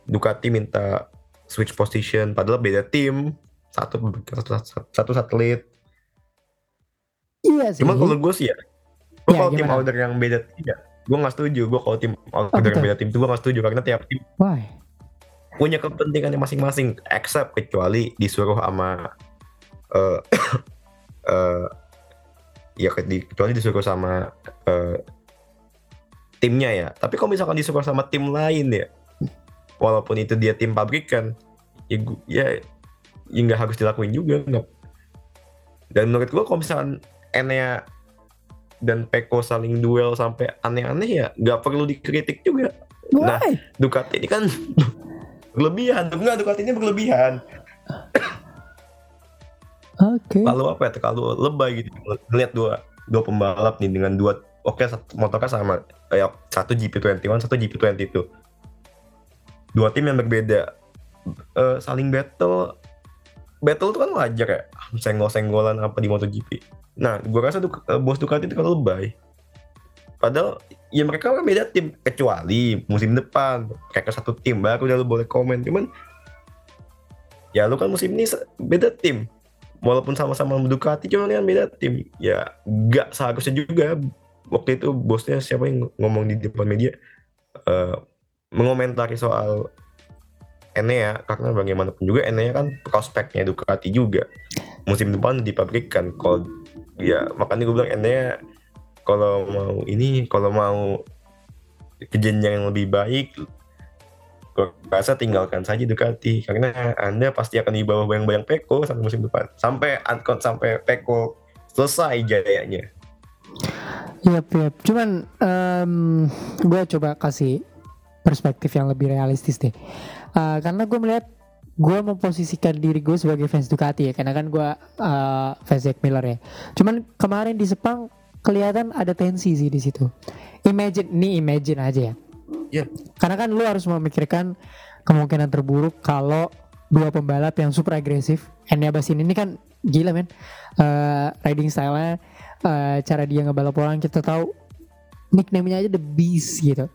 Ducati minta switch position padahal beda tim satu satu, satu satelit. Iya sih. Cuman kalau gue sih ya gue Ya, kalau tim order yang beda tim ya gue nggak setuju. Gue kalau tim order betul. yang beda tim itu gue nggak setuju karena tiap tim why? punya kepentingannya masing-masing except kecuali disuruh sama eh [COUGHS] eh ya di- kecuali disuruh sama eh, timnya ya. Tapi kalau misalkan disuruh sama tim lain ya walaupun itu dia tim pabrikan ya gu- ya ya nggak harus dilakuin juga nggak. Dan menurut gua kalau misalkan Enea dan Peko saling duel sampai aneh-aneh ya nggak perlu dikritik juga. Nah, why? Ducati ini kan [LAUGHS] berlebihan. Enggak Ducati ini berlebihan. Oke. Kalau apa ya kalau lebay gitu. Ngeliat dua dua pembalap nih dengan dua oke satu motornya sama kayak satu GP21 satu GP22 dua tim yang berbeda. Eh, saling battle. Battle itu kan wajar ya. Senggol-senggolan apa di MotoGP. Nah gua rasa Duk- eh, bos Ducati itu kalau lebay. Padahal ya mereka kan beda tim. Kecuali musim depan. Kayak ke satu tim baru udah lu boleh komen. Cuman ya lu kan musim ini beda tim. Walaupun sama-sama Ducati cuma kan beda tim. Ya nggak seharusnya juga. Waktu itu bosnya siapa yang ngomong di depan media? Eh, mengomentari soal Enea karena bagaimanapun juga Enea kan prospeknya Ducati juga. Musim depan dipabrikan kalau ya makanya gue bilang Enea kalau mau ini kalau mau ke jenjang yang lebih baik gue rasa tinggalkan saja Ducati karena anda pasti akan di bawah bayang-bayang Peko sampai musim depan. Sampai Ancon sampai Peko selesai jayanya. Yap, yap. Cuman gue coba kasih perspektif yang lebih realistis deh. Eh, karena gue melihat gue memposisikan diri gue sebagai fans Ducati ya, karena kan gue eh, fans Jack Miller ya. Cuman kemarin di Sepang kelihatan ada tensi sih di situ. Imagine, ini imagine aja ya. Iya. Karena kan lu harus memikirkan kemungkinan terburuk kalau dua pembalap yang super agresif, Enya Basin ini kan gila men, Eh, riding style-nya, eh, cara dia ngebalap orang kita tahu nickname-nya aja the beast gitu.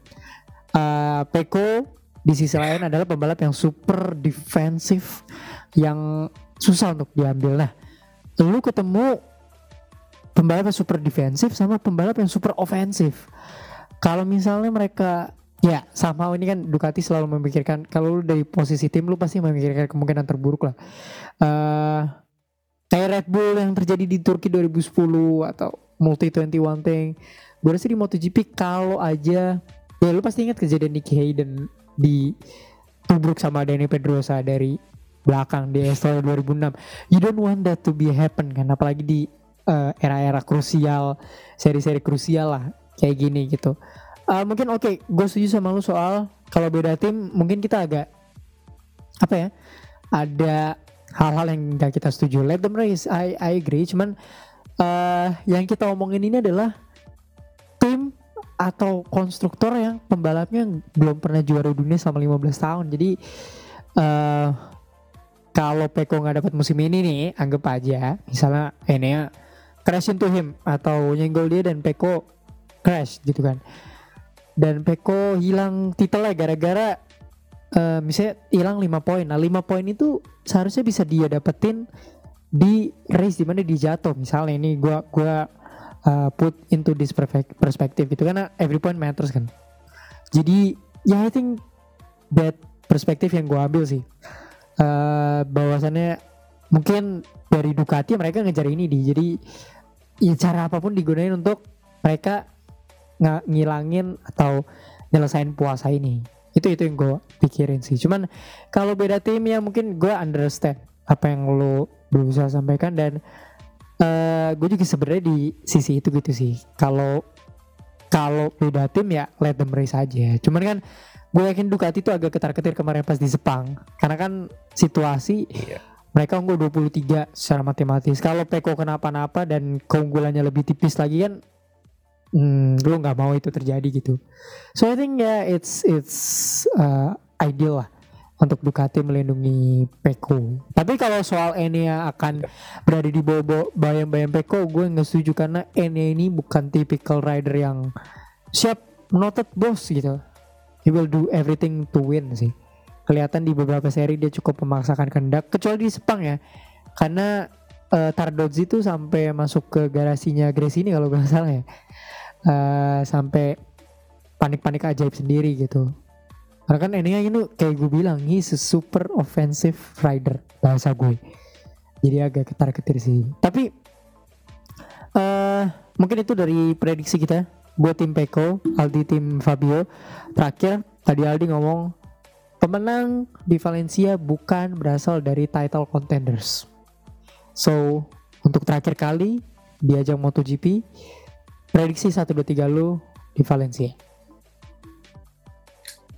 Eh, Peko di sisi lain adalah pembalap yang super defensif yang susah untuk diambil. Nah, lu ketemu pembalap yang super defensif sama pembalap yang super ofensif. Kalau misalnya mereka ya sama ini kan Ducati selalu memikirkan kalau lu dari posisi tim lu pasti memikirkan kemungkinan terburuk lah. Eh kayak Red Bull yang terjadi di Turki 2010 atau Multi 21 thing. Gue rasa di MotoGP kalau aja ya lu pasti ingat kejadian Nicky Hayden di tubruk sama Danny Pedrosa dari belakang di Australia 2006. You don't want that to be happen kan apalagi di eh, era-era krusial, seri-seri krusial lah kayak gini gitu. Eh, mungkin oke, gue setuju sama lu soal kalau beda tim mungkin kita agak apa ya? Ada hal-hal yang gak kita setuju. Let them race, I I agree. Cuman eh yang kita omongin ini adalah tim atau konstruktor yang pembalapnya belum pernah juara dunia selama 15 tahun. Jadi eh kalau Peko nggak dapat musim ini nih, anggap aja misalnya Enea crash into him atau nyenggol dia dan Peko crash gitu kan. Dan Peko hilang titelnya gara-gara eh, misalnya hilang 5 poin. Nah, 5 poin itu seharusnya bisa dia dapetin di race di mana dia jatuh. Misalnya ini gua gua uh, put into this perspective gitu karena every point matters kan. Jadi ya I think that perspektif yang gua ambil sih. eh bahwasannya mungkin dari Ducati mereka ngejar ini di jadi ya cara apa pun digunain untuk mereka nggak ngilangin atau nyelesain puasa ini itu itu yang gue pikirin sih cuman kalau beda tim ya mungkin gue understand apa yang lo berusaha sampaikan dan uh, gue juga sebenarnya di sisi itu gitu sih. Kalau kalau beda tim ya let them race aja. Cuman kan gue yakin Ducati itu agak ketar-ketir kemarin pas di Jepang karena kan situasi iya. mereka unggul 23 secara matematis. Kalau Peko kenapa-napa dan keunggulannya lebih tipis lagi kan hmm, lu nggak mau itu terjadi gitu. So I think ya yeah, it's it's uh, ideal lah untuk Ducati melindungi Peko. Tapi kalau soal Enya akan berada di bawah bayang-bayang Peko, gue nggak setuju karena Enya ini bukan tipikal rider yang siap noted boss gitu. He will do everything to win sih. Kelihatan di beberapa seri dia cukup memaksakan kehendak, kecuali di Sepang ya. Karena uh, Tardozzi itu sampai masuk ke garasinya Grace ini kalau gak salah ya. Uh, sampai panik-panik ajaib sendiri gitu karena kan ini kayak gue bilang, he's a super offensive rider bahasa gue. Jadi agak ketar-ketir sih. Tapi uh, mungkin itu dari prediksi kita. Gue tim Peko, Aldi tim Fabio. Terakhir tadi Aldi ngomong pemenang di Valencia bukan berasal dari title contenders. So untuk terakhir kali di ajang MotoGP prediksi 1 2 3 lu di Valencia.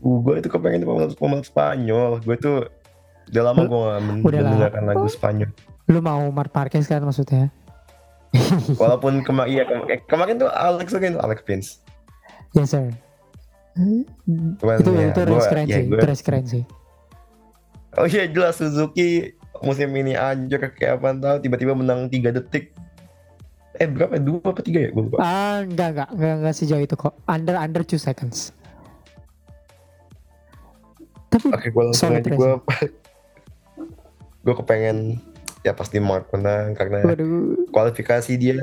Gue itu kepengen pembalap Spanyol. Gue tuh udah lama gue gak mendengarkan lagu Spanyol. Lu mau Mark Marquez kan maksudnya? [LAUGHS] Walaupun kema iya, kema eh, kemarin tuh Alex tuh Alex Pins. Yes sir. Cuman, itu ya, itu race keren ya, sih, race keren sih. Oh iya jelas Suzuki musim ini anjir kayak apa tahu tiba-tiba menang 3 detik. Eh berapa? Dua apa tiga ya? Gue lupa. Ah enggak enggak enggak enggak sejauh itu kok. Under under 2 seconds. Tapi Oke, gue langsung aja gue gue [LAUGHS] kepengen ya pasti Mark menang karena Waduh. kualifikasi dia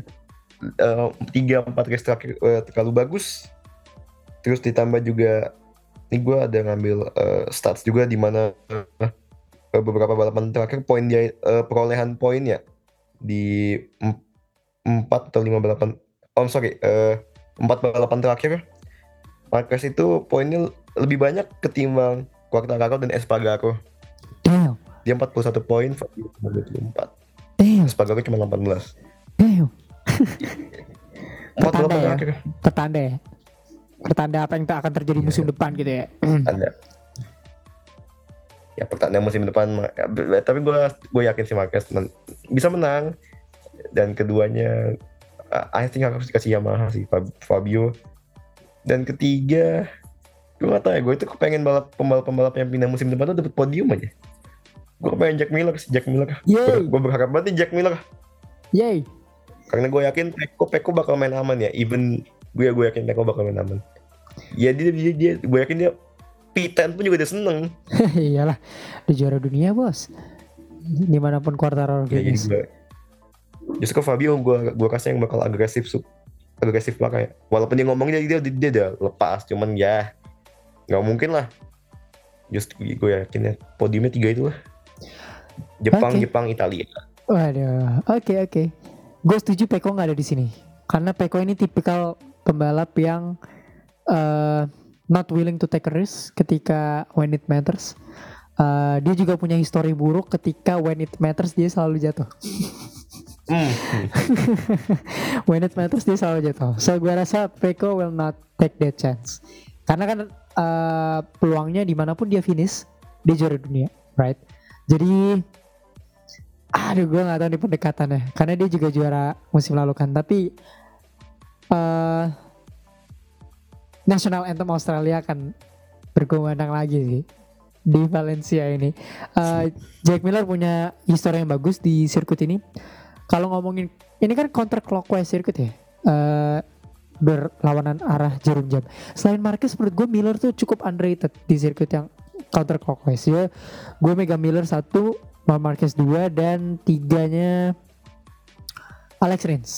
eh, tiga uh, empat race terakhir uh, terlalu bagus. Terus ditambah juga ini gue ada ngambil uh, stats juga di mana uh, beberapa balapan terakhir poin dia uh, perolehan poinnya di empat atau lima balapan oh sorry empat uh, balapan terakhir Marquez itu poinnya lebih banyak ketimbang Quartararo dan Espargaro. Damn. Dia 41 poin, Fabio 24. Damn. Espargaro cuma 18. Damn. [LAUGHS] Pertanda ya. Pertanda ya. Pertanda apa yang akan terjadi yeah. musim depan gitu ya. Pertanda. Ya pertanda musim depan ya, tapi gue gue yakin sih Marquez men bisa menang dan keduanya I think harus dikasih Yamaha sih Fabio dan ketiga gue gak tau ya gue itu kepengen balap pembalap-pembalap yang pindah musim depan tuh dapat podium aja. Gue kepengen Jack Miller sih Jack Miller. Gue, gue berharap banget nih Jack Miller. Yay. karena gue yakin Peko Peko bakal main aman ya. Even gue gue yakin Peko bakal main aman. Ya dia dia, dia gue yakin dia P10 pun juga dia seneng. [LAUGHS] Iyalah di juara dunia bos. Di mana pun Quartararo ya, finish justru Fabio gue gue kasih yang bakal agresif agresif lah kayak walaupun dia ngomongnya dia dia, dia udah lepas cuman ya nggak mungkin lah. Just gue yakin ya podiumnya tiga itu lah. Jepang okay. Jepang Italia. Waduh oke okay, oke. Okay. gue setuju Peko nggak ada di sini. Karena Peko ini tipikal pembalap yang uh, not willing to take a risk ketika when it matters. Uh, dia juga punya histori buruk ketika when it matters dia selalu jatuh. Mm. [LAUGHS] when it matters dia selalu jatuh. So gue rasa Peko will not take that chance. Karena kan uh, peluangnya di mana pun dia finish dia juara dunia right jadi aduh gue nggak tahu nih pendekatannya karena dia juga juara musim lalu kan tapi uh, national anthem Australia akan berkumandang lagi sih di Valencia ini. Uh, Jack Miller punya histori yang bagus di sirkuit ini. Kalau ngomongin ini kan counter clockwise sirkuit ya. Uh, berlawanan arah jarum jam. Selain Marquez menurut gue Miller tuh cukup underrated di sirkuit yang counter clockwise ya. Gue Mega Miller satu, Marquez dua dan tiganya Alex Rins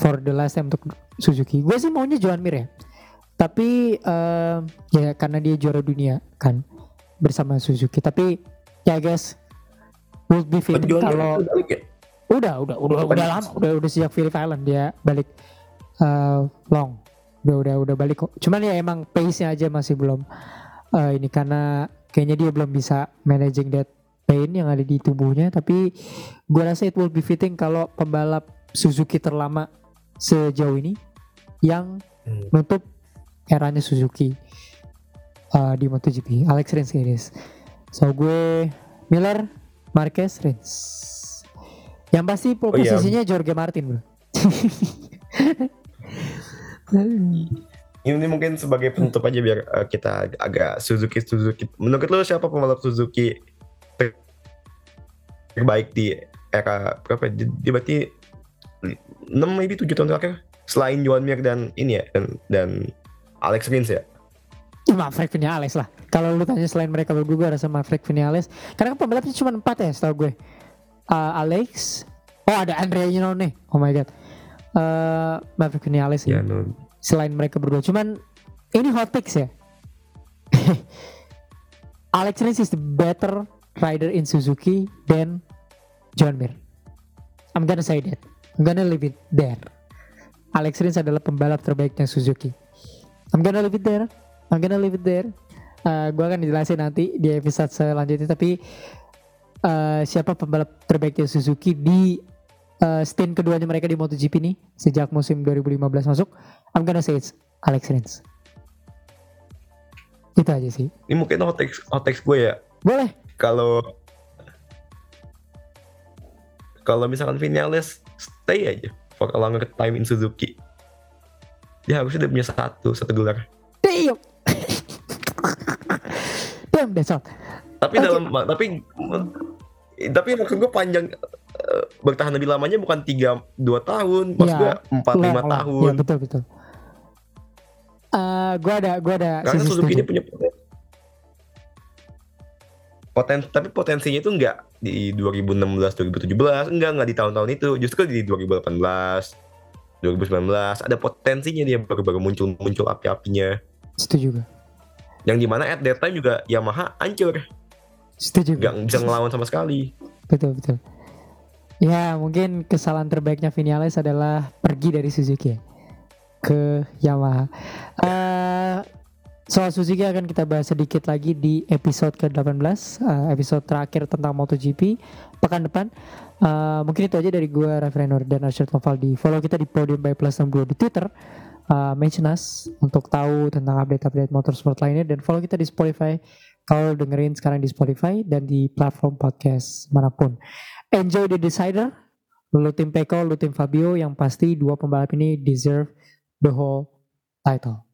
for the last time untuk Suzuki. Gue sih maunya Joan Mir ya. Tapi uh, ya karena dia juara dunia kan bersama Suzuki. Tapi ya guys, will be fit kalau udah udah udah udah lama udah udah sejak Phillip Island dia balik uh, long. Udah udah udah balik kok. Cuman ya emang pace nya aja masih belum uh, ini. Karena kayaknya dia belum bisa managing that pain yang ada di tubuhnya. Tapi gue rasa it will be fitting kalau pembalap Suzuki terlama sejauh ini yang hmm. nutup eranya Suzuki uh, di MotoGP. Alex Rins guys. So gue Miller Marquez Rins. Yang pasti oh, posisinya iya. Jorge Martin bro [LAUGHS] ini mungkin sebagai penutup aja biar uh, kita agak Suzuki Suzuki. Menurut lo siapa pembalap Suzuki terbaik di era berapa? Dia berarti 6 maybe 7 tahun terakhir selain Johan Mir dan ini ya dan dan Alex Rins ya. Maverick Vinales lah. Kalau lu tanya selain mereka berdua gue rasa Maverick Vinales. Karena pembalapnya cuma 4 ya setahu gue. Uh, Alex, oh ada Andrea nih. Oh my god. Uh, Maverick Vinales ya. no selain mereka berdua. Cuman ini hot takes ya. [LAUGHS] Alex Rins is the better rider in Suzuki than John Mir. I'm gonna say that. I'm gonna leave it there. Alex Rins adalah pembalap terbaiknya Suzuki. I'm gonna leave it there. I'm gonna leave it there. Uh, gue akan dijelasin nanti di episode selanjutnya. Tapi uh, siapa pembalap terbaiknya Suzuki di uh, stint keduanya mereka di MotoGP nih sejak musim 2015 masuk. I'm gonna say it's Alex Rins. Itu aja sih. Ini mungkin hot text gue ya. Boleh. Kalau kalau misalkan Vinales stay aja for a longer time in Suzuki. Dia harusnya udah punya satu satu gelar. Damn. Damn that's all. Tapi okay. dalam tapi tapi maksud gue panjang bertahan lebih lamanya bukan tiga dua tahun maksud ya, gue empat lima tahun. Ya, betul betul. Uh, gue ada gue ada. Karena Suzuki ini punya potensi tapi potensinya itu enggak di 2016 2017 enggak enggak di tahun-tahun itu. Justru di 2018 2019 ada potensinya dia baru-baru muncul muncul api-apinya. Setuju juga yang di mana at that time juga Yamaha hancur. Setuju nggak bisa ngelawan sama sekali. Betul betul ya mungkin kesalahan terbaiknya Vinales adalah pergi dari Suzuki ya ke Yamaha. Uh, soal Suzuki akan kita bahas sedikit lagi di episode ke-18, uh, episode terakhir tentang MotoGP pekan depan. Uh, mungkin itu aja dari gue Refrenor dan Arshad Novaldi. Follow kita di Podium by Plus 62 di Twitter. Uh, mention us untuk tahu tentang update-update motorsport lainnya dan follow kita di Spotify kalau dengerin sekarang di Spotify dan di platform podcast mana pun. Enjoy the decider. Lu tim Peko, lu tim Fabio yang pasti dua pembalap ini deserve the whole title.